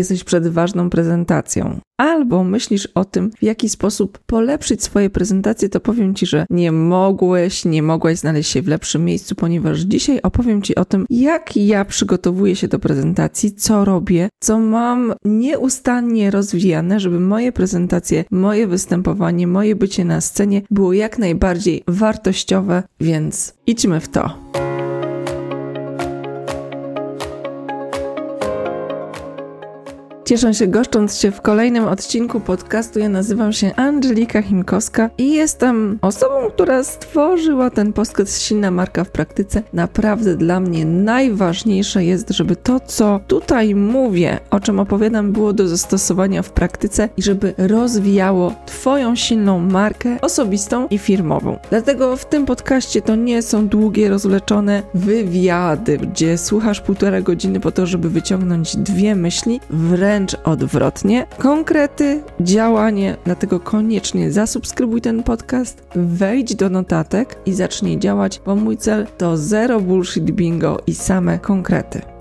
jesteś przed ważną prezentacją, albo myślisz o tym, w jaki sposób polepszyć swoje prezentacje, to powiem Ci, że nie mogłeś, nie mogłaś znaleźć się w lepszym miejscu, ponieważ dzisiaj opowiem Ci o tym, jak ja przygotowuję się do prezentacji, co robię, co mam nieustannie rozwijane, żeby moje prezentacje, moje występowanie, moje bycie na scenie było jak najbardziej wartościowe, więc idźmy w to. Cieszę się goszcząc się w kolejnym odcinku podcastu. Ja nazywam się Angelika Chimkowska i jestem osobą, która stworzyła ten podcast Silna Marka w praktyce. Naprawdę dla mnie najważniejsze jest, żeby to, co tutaj mówię, o czym opowiadam, było do zastosowania w praktyce i żeby rozwijało Twoją silną markę osobistą i firmową. Dlatego w tym podcaście to nie są długie, rozwleczone wywiady, gdzie słuchasz półtora godziny po to, żeby wyciągnąć dwie myśli. Wręcz wręcz odwrotnie. Konkrety, działanie, dlatego koniecznie zasubskrybuj ten podcast, wejdź do notatek i zacznij działać, bo mój cel to zero bullshit bingo i same konkrety.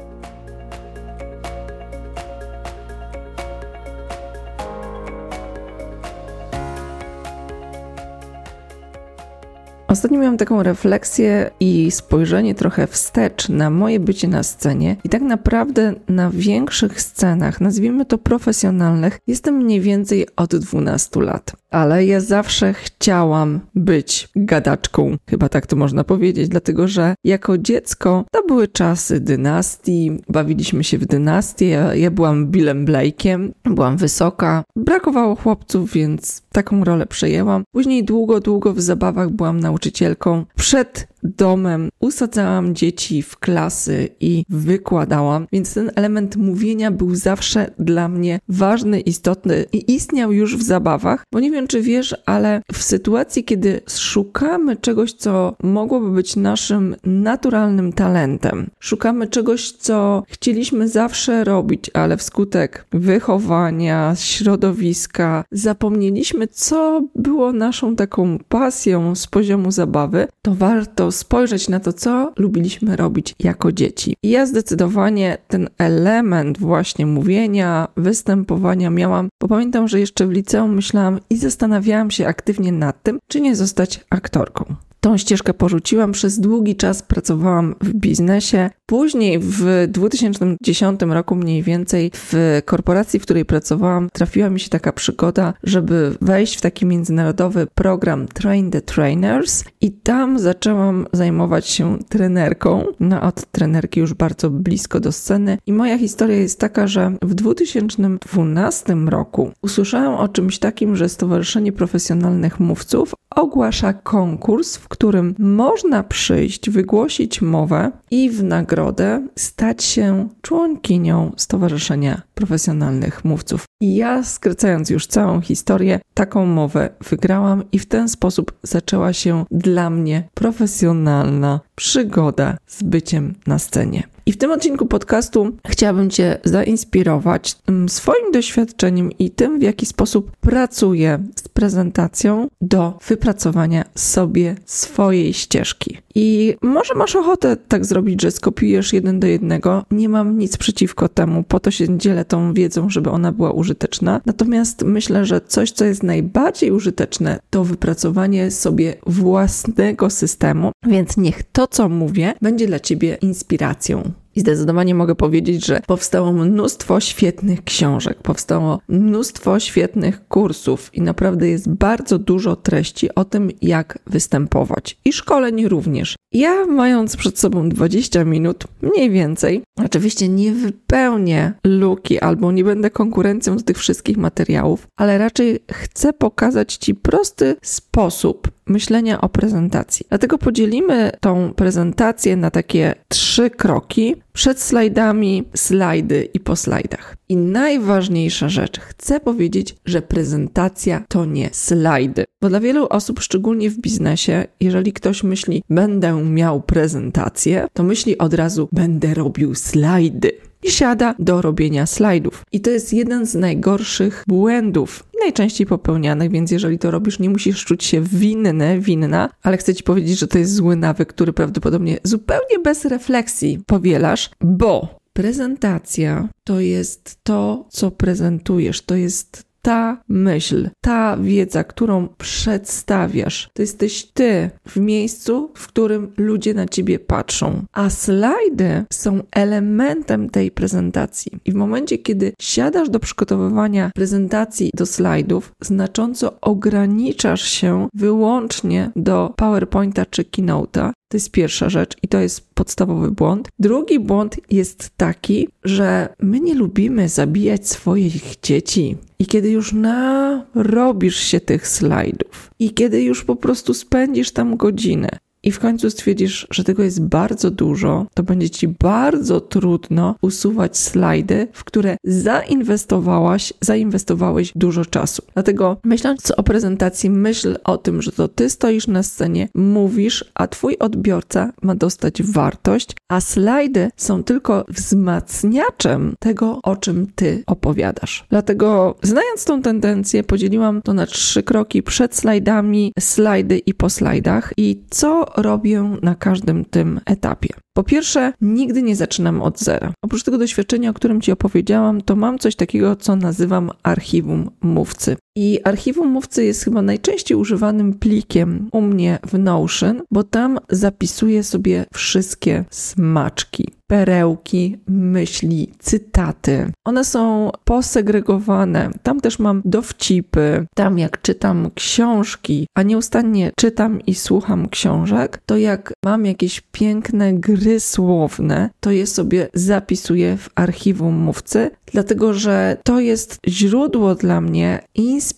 Ostatnio miałam taką refleksję i spojrzenie trochę wstecz na moje bycie na scenie i tak naprawdę na większych scenach, nazwijmy to profesjonalnych, jestem mniej więcej od 12 lat. Ale ja zawsze chciałam być gadaczką, chyba tak to można powiedzieć, dlatego że jako dziecko to były czasy dynastii, bawiliśmy się w dynastię, ja, ja byłam Billem Blake'iem, byłam wysoka, brakowało chłopców, więc taką rolę przejęłam. Później długo, długo w zabawach byłam nauczycielką. Przed domem. Usadzałam dzieci w klasy i wykładałam, więc ten element mówienia był zawsze dla mnie ważny, istotny i istniał już w zabawach, bo nie wiem czy wiesz, ale w sytuacji, kiedy szukamy czegoś, co mogłoby być naszym naturalnym talentem, szukamy czegoś, co chcieliśmy zawsze robić, ale wskutek wychowania, środowiska, zapomnieliśmy, co było naszą taką pasją z poziomu zabawy, to warto spojrzeć na to, co lubiliśmy robić jako dzieci. I ja zdecydowanie ten element właśnie mówienia, występowania miałam, bo pamiętam, że jeszcze w liceum myślałam i zastanawiałam się aktywnie nad tym, czy nie zostać aktorką. Tą ścieżkę porzuciłam, przez długi czas pracowałam w biznesie. Później w 2010 roku mniej więcej w korporacji, w której pracowałam, trafiła mi się taka przygoda, żeby wejść w taki międzynarodowy program Train the Trainers i tam zaczęłam zajmować się trenerką. No od trenerki już bardzo blisko do sceny i moja historia jest taka, że w 2012 roku usłyszałam o czymś takim, że Stowarzyszenie Profesjonalnych Mówców ogłasza konkurs, w którym można przyjść, wygłosić mowę i w nagrodę stać się członkinią Stowarzyszenia Profesjonalnych Mówców. I ja, skracając już całą historię, taką mowę wygrałam i w ten sposób zaczęła się dla mnie profesjonalna przygoda z byciem na scenie. I w tym odcinku podcastu chciałabym Cię zainspirować mm, swoim doświadczeniem i tym, w jaki sposób pracuję z prezentacją do wypracowania sobie swojej ścieżki. I może masz ochotę tak zrobić, że skopiujesz jeden do jednego. Nie mam nic przeciwko temu, po to się dzielę tą wiedzą, żeby ona była użyteczna. Natomiast myślę, że coś, co jest najbardziej użyteczne, to wypracowanie sobie własnego systemu, więc niech to, co mówię, będzie dla ciebie inspiracją. I zdecydowanie mogę powiedzieć, że powstało mnóstwo świetnych książek, powstało mnóstwo świetnych kursów i naprawdę jest bardzo dużo treści o tym, jak występować. I szkoleń również. Ja, mając przed sobą 20 minut, mniej więcej, oczywiście nie wypełnię luki albo nie będę konkurencją do tych wszystkich materiałów, ale raczej chcę pokazać Ci prosty sposób myślenia o prezentacji. Dlatego podzielimy tą prezentację na takie trzy kroki. Przed slajdami, slajdy i po slajdach. I najważniejsza rzecz, chcę powiedzieć, że prezentacja to nie slajdy. Bo dla wielu osób, szczególnie w biznesie, jeżeli ktoś myśli, będę miał prezentację, to myśli od razu, będę robił slajdy i siada do robienia slajdów. I to jest jeden z najgorszych błędów, najczęściej popełnianych, więc jeżeli to robisz, nie musisz czuć się winny, winna, ale chcę ci powiedzieć, że to jest zły nawyk, który prawdopodobnie zupełnie bez refleksji powielasz, bo Prezentacja to jest to, co prezentujesz, to jest ta myśl, ta wiedza, którą przedstawiasz, to jesteś ty w miejscu, w którym ludzie na ciebie patrzą. A slajdy są elementem tej prezentacji. I w momencie, kiedy siadasz do przygotowywania prezentacji do slajdów, znacząco ograniczasz się wyłącznie do PowerPointa czy Keynote'a, to jest pierwsza rzecz i to jest podstawowy błąd. Drugi błąd jest taki, że my nie lubimy zabijać swoich dzieci. I kiedy już narobisz się tych slajdów i kiedy już po prostu spędzisz tam godzinę, i w końcu stwierdzisz, że tego jest bardzo dużo, to będzie ci bardzo trudno usuwać slajdy, w które zainwestowałaś, zainwestowałeś dużo czasu. Dlatego myśląc o prezentacji, myśl o tym, że to ty stoisz na scenie, mówisz, a twój odbiorca ma dostać wartość, a slajdy są tylko wzmacniaczem tego, o czym ty opowiadasz. Dlatego, znając tą tendencję, podzieliłam to na trzy kroki przed slajdami, slajdy i po slajdach. I co robię na każdym tym etapie? Po pierwsze, nigdy nie zaczynam od zera. Oprócz tego doświadczenia, o którym Ci opowiedziałam, to mam coś takiego, co nazywam archiwum mówcy. I archiwum mówcy jest chyba najczęściej używanym plikiem u mnie w Notion, bo tam zapisuję sobie wszystkie smaczki perełki, myśli, cytaty. One są posegregowane. Tam też mam dowcipy. Tam jak czytam książki, a nieustannie czytam i słucham książek, to jak mam jakieś piękne gry słowne, to je sobie zapisuję w archiwum mówcy, dlatego że to jest źródło dla mnie inspiracji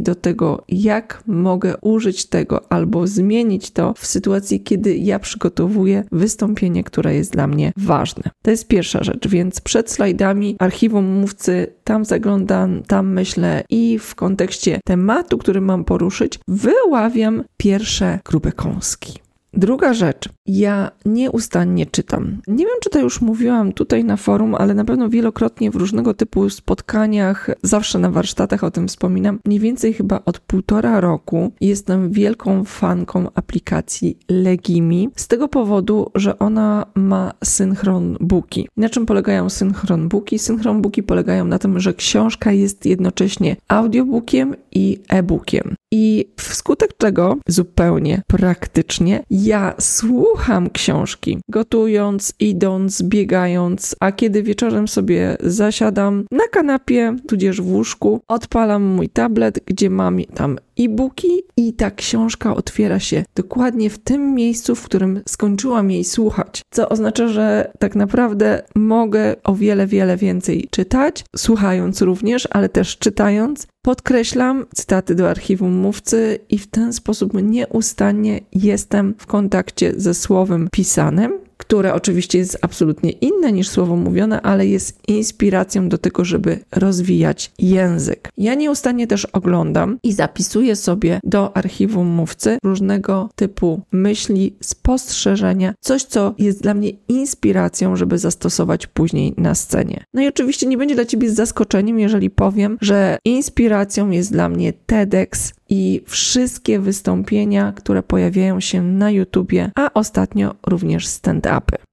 do tego, jak mogę użyć tego albo zmienić to w sytuacji, kiedy ja przygotowuję wystąpienie, które jest dla mnie ważne. To jest pierwsza rzecz, więc przed slajdami archiwum mówcy, tam zaglądam, tam myślę i w kontekście tematu, który mam poruszyć, wyławiam pierwsze grube kąski. Druga rzecz, ja nieustannie czytam. Nie wiem, czy to już mówiłam tutaj na forum, ale na pewno wielokrotnie w różnego typu spotkaniach, zawsze na warsztatach o tym wspominam. Mniej więcej chyba od półtora roku jestem wielką fanką aplikacji Legimi, z tego powodu, że ona ma synchron booki. Na czym polegają synchron booki? Synchron booki polegają na tym, że książka jest jednocześnie audiobookiem i e-bookiem. I wskutek czego zupełnie praktycznie ja słucham książki, gotując, idąc, biegając, a kiedy wieczorem sobie zasiadam na kanapie, tudzież w łóżku, odpalam mój tablet, gdzie mam tam e-booki i ta książka otwiera się dokładnie w tym miejscu, w którym skończyłam jej słuchać. Co oznacza, że tak naprawdę mogę o wiele, wiele więcej czytać, słuchając również, ale też czytając. Podkreślam cytaty do archiwum mówcy i w ten sposób nieustannie jestem w kontakcie ze słowem pisanym które oczywiście jest absolutnie inne niż słowo mówione, ale jest inspiracją do tego, żeby rozwijać język. Ja nieustannie też oglądam i zapisuję sobie do archiwum mówcy różnego typu myśli, spostrzeżenia, coś, co jest dla mnie inspiracją, żeby zastosować później na scenie. No i oczywiście nie będzie dla ciebie zaskoczeniem, jeżeli powiem, że inspiracją jest dla mnie TEDx, i wszystkie wystąpienia, które pojawiają się na YouTubie, a ostatnio również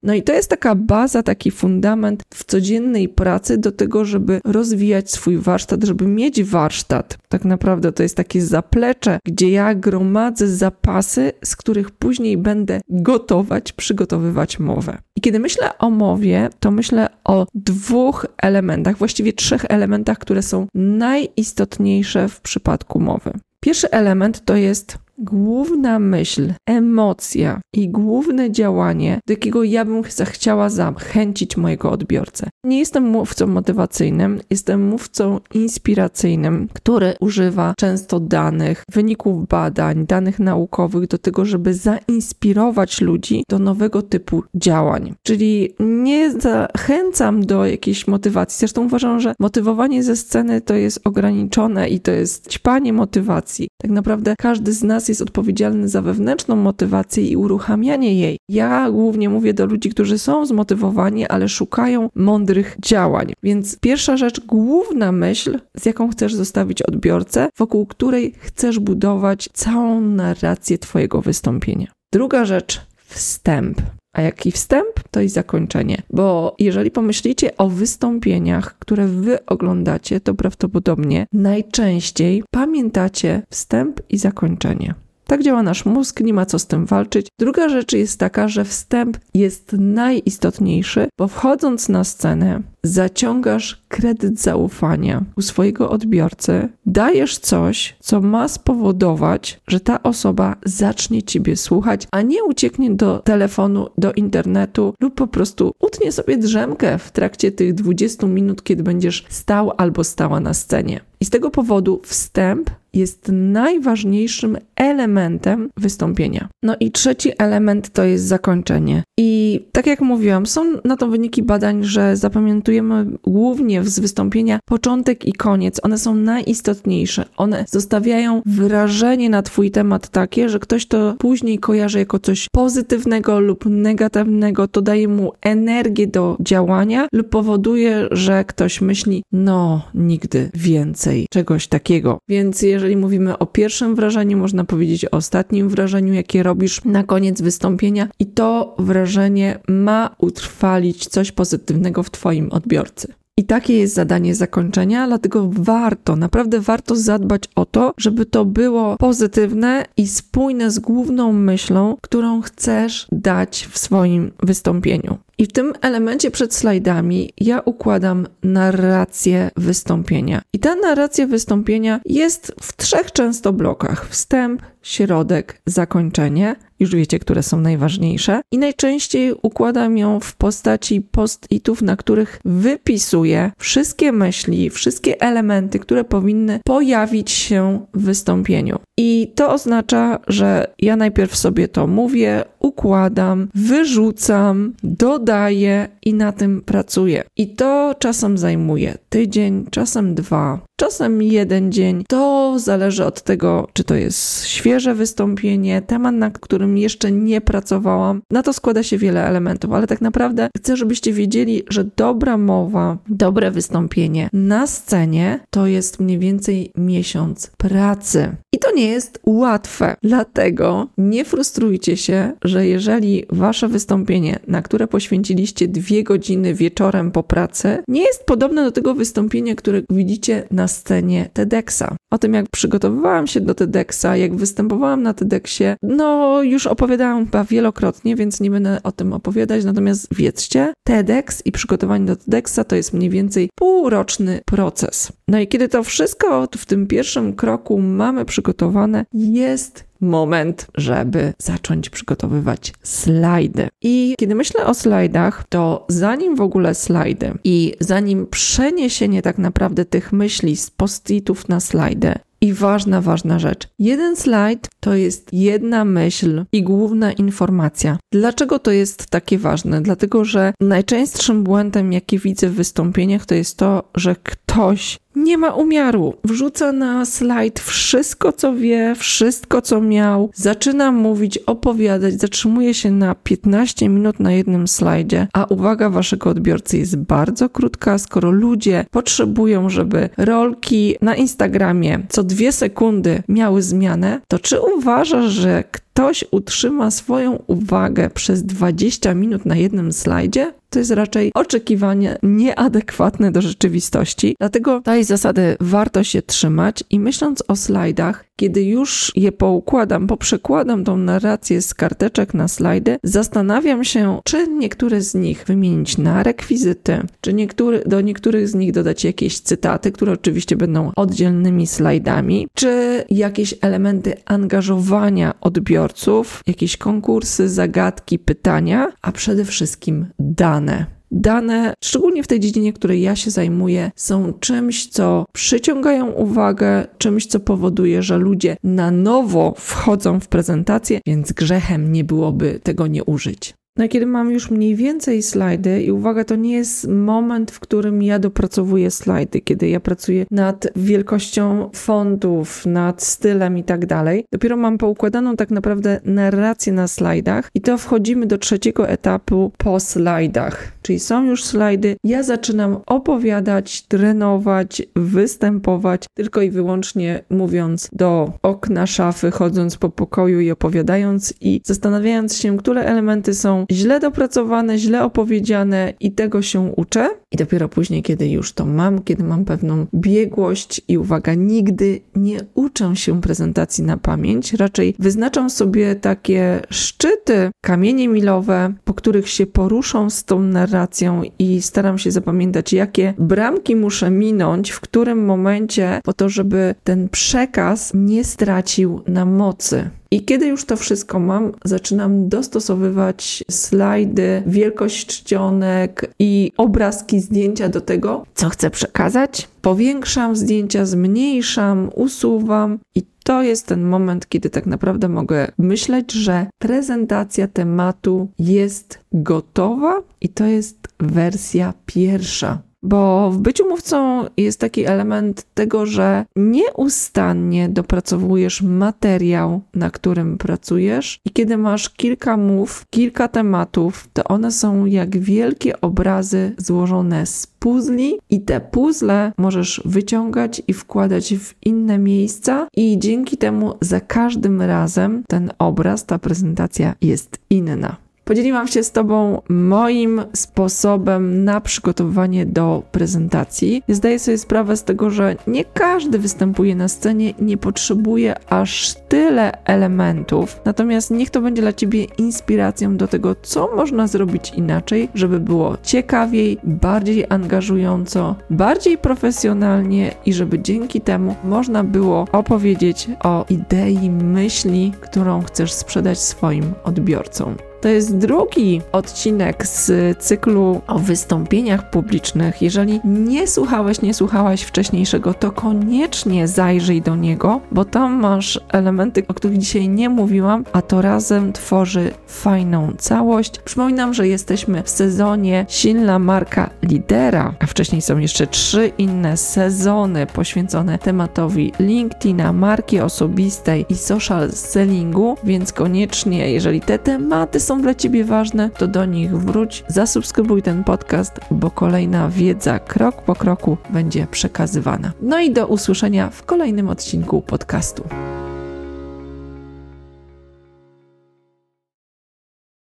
No i to jest taka baza, taki fundament w codziennej pracy do tego, żeby rozwijać swój warsztat, żeby mieć warsztat. Tak naprawdę to jest takie zaplecze, gdzie ja gromadzę zapasy, z których później będę gotować, przygotowywać mowę. I kiedy myślę o mowie, to myślę o dwóch elementach, właściwie trzech elementach, które są najistotniejsze w przypadku mowy. Pierwszy element to jest główna myśl, emocja i główne działanie, do jakiego ja bym zachciała zachęcić mojego odbiorcę. Nie jestem mówcą motywacyjnym, jestem mówcą inspiracyjnym, który używa często danych, wyników badań, danych naukowych do tego, żeby zainspirować ludzi do nowego typu działań. Czyli nie zachęcam do jakiejś motywacji. Zresztą uważam, że motywowanie ze sceny to jest ograniczone i to jest ćpanie motywacji. Tak naprawdę każdy z nas jest odpowiedzialny za wewnętrzną motywację i uruchamianie jej. Ja głównie mówię do ludzi, którzy są zmotywowani, ale szukają mądrych działań. Więc pierwsza rzecz, główna myśl, z jaką chcesz zostawić odbiorcę, wokół której chcesz budować całą narrację Twojego wystąpienia. Druga rzecz, wstęp. A jaki wstęp, to i zakończenie. Bo jeżeli pomyślicie o wystąpieniach, które wy oglądacie, to prawdopodobnie najczęściej pamiętacie wstęp i zakończenie. Tak działa nasz mózg, nie ma co z tym walczyć. Druga rzecz jest taka, że wstęp jest najistotniejszy, bo wchodząc na scenę, zaciągasz kredyt zaufania u swojego odbiorcy, dajesz coś, co ma spowodować, że ta osoba zacznie ciebie słuchać, a nie ucieknie do telefonu, do internetu lub po prostu utnie sobie drzemkę w trakcie tych 20 minut, kiedy będziesz stał albo stała na scenie. I z tego powodu wstęp jest najważniejszym elementem wystąpienia. No i trzeci element to jest zakończenie. I tak jak mówiłam, są na to wyniki badań, że zapamiętujemy głównie z wystąpienia początek i koniec. One są najistotniejsze. One zostawiają wrażenie na Twój temat takie, że ktoś to później kojarzy jako coś pozytywnego lub negatywnego. To daje mu energię do działania lub powoduje, że ktoś myśli, no, nigdy więcej czegoś takiego. Więc jeżeli mówimy o pierwszym wrażeniu, można powiedzieć o ostatnim wrażeniu, jakie robisz na koniec wystąpienia, i to wrażenie ma utrwalić coś pozytywnego w Twoim odbiorcy. I takie jest zadanie zakończenia, dlatego warto, naprawdę warto zadbać o to, żeby to było pozytywne i spójne z główną myślą, którą chcesz dać w swoim wystąpieniu. I w tym elemencie przed slajdami ja układam narrację wystąpienia. I ta narracja wystąpienia jest w trzech często blokach: wstęp, środek, zakończenie. Już wiecie, które są najważniejsze. I najczęściej układam ją w postaci post-itów, na których wypisuję wszystkie myśli, wszystkie elementy, które powinny pojawić się w wystąpieniu. I to oznacza, że ja najpierw sobie to mówię, układam, wyrzucam, dodaję i na tym pracuję. I to czasem zajmuje tydzień, czasem dwa, czasem jeden dzień. To zależy od tego, czy to jest świeże wystąpienie, temat, na którym jeszcze nie pracowałam. Na to składa się wiele elementów, ale tak naprawdę chcę, żebyście wiedzieli, że dobra mowa, dobre wystąpienie na scenie to jest mniej więcej miesiąc pracy. I to nie jest łatwe, dlatego nie frustrujcie się, że jeżeli wasze wystąpienie, na które poświęciliście dwie godziny wieczorem po pracy, nie jest podobne do tego wystąpienia, które widzicie na scenie TEDxa. O tym, jak przygotowywałam się do TEDxa, jak występowałam na TEDxie, no już opowiadałam chyba wielokrotnie, więc nie będę o tym opowiadać, natomiast wiedzcie, TEDx i przygotowanie do TEDxa to jest mniej więcej półroczny proces. No i kiedy to wszystko w tym pierwszym kroku mamy przygotowane, jest moment, żeby zacząć przygotowywać slajdy. I kiedy myślę o slajdach, to zanim w ogóle slajdy i zanim przeniesienie tak naprawdę tych myśli z post-itów na slajdy, i ważna, ważna rzecz. Jeden slajd to jest jedna myśl i główna informacja. Dlaczego to jest takie ważne? Dlatego, że najczęstszym błędem, jaki widzę w wystąpieniach, to jest to, że ktoś nie ma umiaru. Wrzuca na slajd wszystko, co wie, wszystko, co miał. Zaczyna mówić, opowiadać, zatrzymuje się na 15 minut na jednym slajdzie, a uwaga waszego odbiorcy jest bardzo krótka. Skoro ludzie potrzebują, żeby rolki na Instagramie co dwie sekundy miały zmianę, to czy uważasz, że ktoś utrzyma swoją uwagę przez 20 minut na jednym slajdzie? To jest raczej oczekiwanie nieadekwatne do rzeczywistości. Dlatego tej zasady warto się trzymać i myśląc o slajdach, kiedy już je poukładam, poprzekładam tą narrację z karteczek na slajdy, zastanawiam się, czy niektóre z nich wymienić na rekwizyty, czy niektóry, do niektórych z nich dodać jakieś cytaty, które oczywiście będą oddzielnymi slajdami, czy jakieś elementy angażowania odbiorców, jakieś konkursy, zagadki, pytania, a przede wszystkim dane. Dane, szczególnie w tej dziedzinie, której ja się zajmuję, są czymś, co przyciągają uwagę, czymś, co powoduje, że ludzie na nowo wchodzą w prezentację, więc grzechem nie byłoby tego nie użyć. No kiedy mam już mniej więcej slajdy, i uwaga, to nie jest moment, w którym ja dopracowuję slajdy, kiedy ja pracuję nad wielkością fontów, nad stylem i tak dalej. Dopiero mam poukładaną tak naprawdę narrację na slajdach, i to wchodzimy do trzeciego etapu po slajdach. Czyli są już slajdy, ja zaczynam opowiadać, trenować, występować, tylko i wyłącznie mówiąc do okna szafy, chodząc po pokoju i opowiadając, i zastanawiając się, które elementy są źle dopracowane, źle opowiedziane i tego się uczę. I dopiero później, kiedy już to mam, kiedy mam pewną biegłość i uwaga, nigdy nie uczę się prezentacji na pamięć, raczej wyznaczam sobie takie szczyty, kamienie milowe, po których się poruszą z tą narracją i staram się zapamiętać, jakie bramki muszę minąć, w którym momencie, po to, żeby ten przekaz nie stracił na mocy. I kiedy już to wszystko mam, zaczynam dostosowywać slajdy, wielkość czcionek i obrazki, zdjęcia do tego, co chcę przekazać. Powiększam zdjęcia, zmniejszam, usuwam i to jest ten moment, kiedy tak naprawdę mogę myśleć, że prezentacja tematu jest gotowa i to jest wersja pierwsza. Bo w byciu mówcą jest taki element tego, że nieustannie dopracowujesz materiał, na którym pracujesz, i kiedy masz kilka mów, kilka tematów, to one są jak wielkie obrazy złożone z puzli, i te puzzle możesz wyciągać i wkładać w inne miejsca, i dzięki temu za każdym razem ten obraz, ta prezentacja jest inna. Podzieliłam się z Tobą moim sposobem na przygotowywanie do prezentacji. Zdaję sobie sprawę z tego, że nie każdy występuje na scenie i nie potrzebuje aż tyle elementów. Natomiast niech to będzie dla Ciebie inspiracją do tego, co można zrobić inaczej, żeby było ciekawiej, bardziej angażująco, bardziej profesjonalnie i żeby dzięki temu można było opowiedzieć o idei, myśli, którą chcesz sprzedać swoim odbiorcom. To jest drugi odcinek z cyklu o wystąpieniach publicznych. Jeżeli nie słuchałeś, nie słuchałaś wcześniejszego, to koniecznie zajrzyj do niego, bo tam masz elementy, o których dzisiaj nie mówiłam, a to razem tworzy fajną całość. Przypominam, że jesteśmy w sezonie Silna Marka Lidera, a wcześniej są jeszcze trzy inne sezony poświęcone tematowi LinkedIna, marki osobistej i social sellingu, więc koniecznie, jeżeli te tematy są są dla Ciebie ważne, to do nich wróć, zasubskrybuj ten podcast, bo kolejna wiedza krok po kroku będzie przekazywana. No i do usłyszenia w kolejnym odcinku podcastu.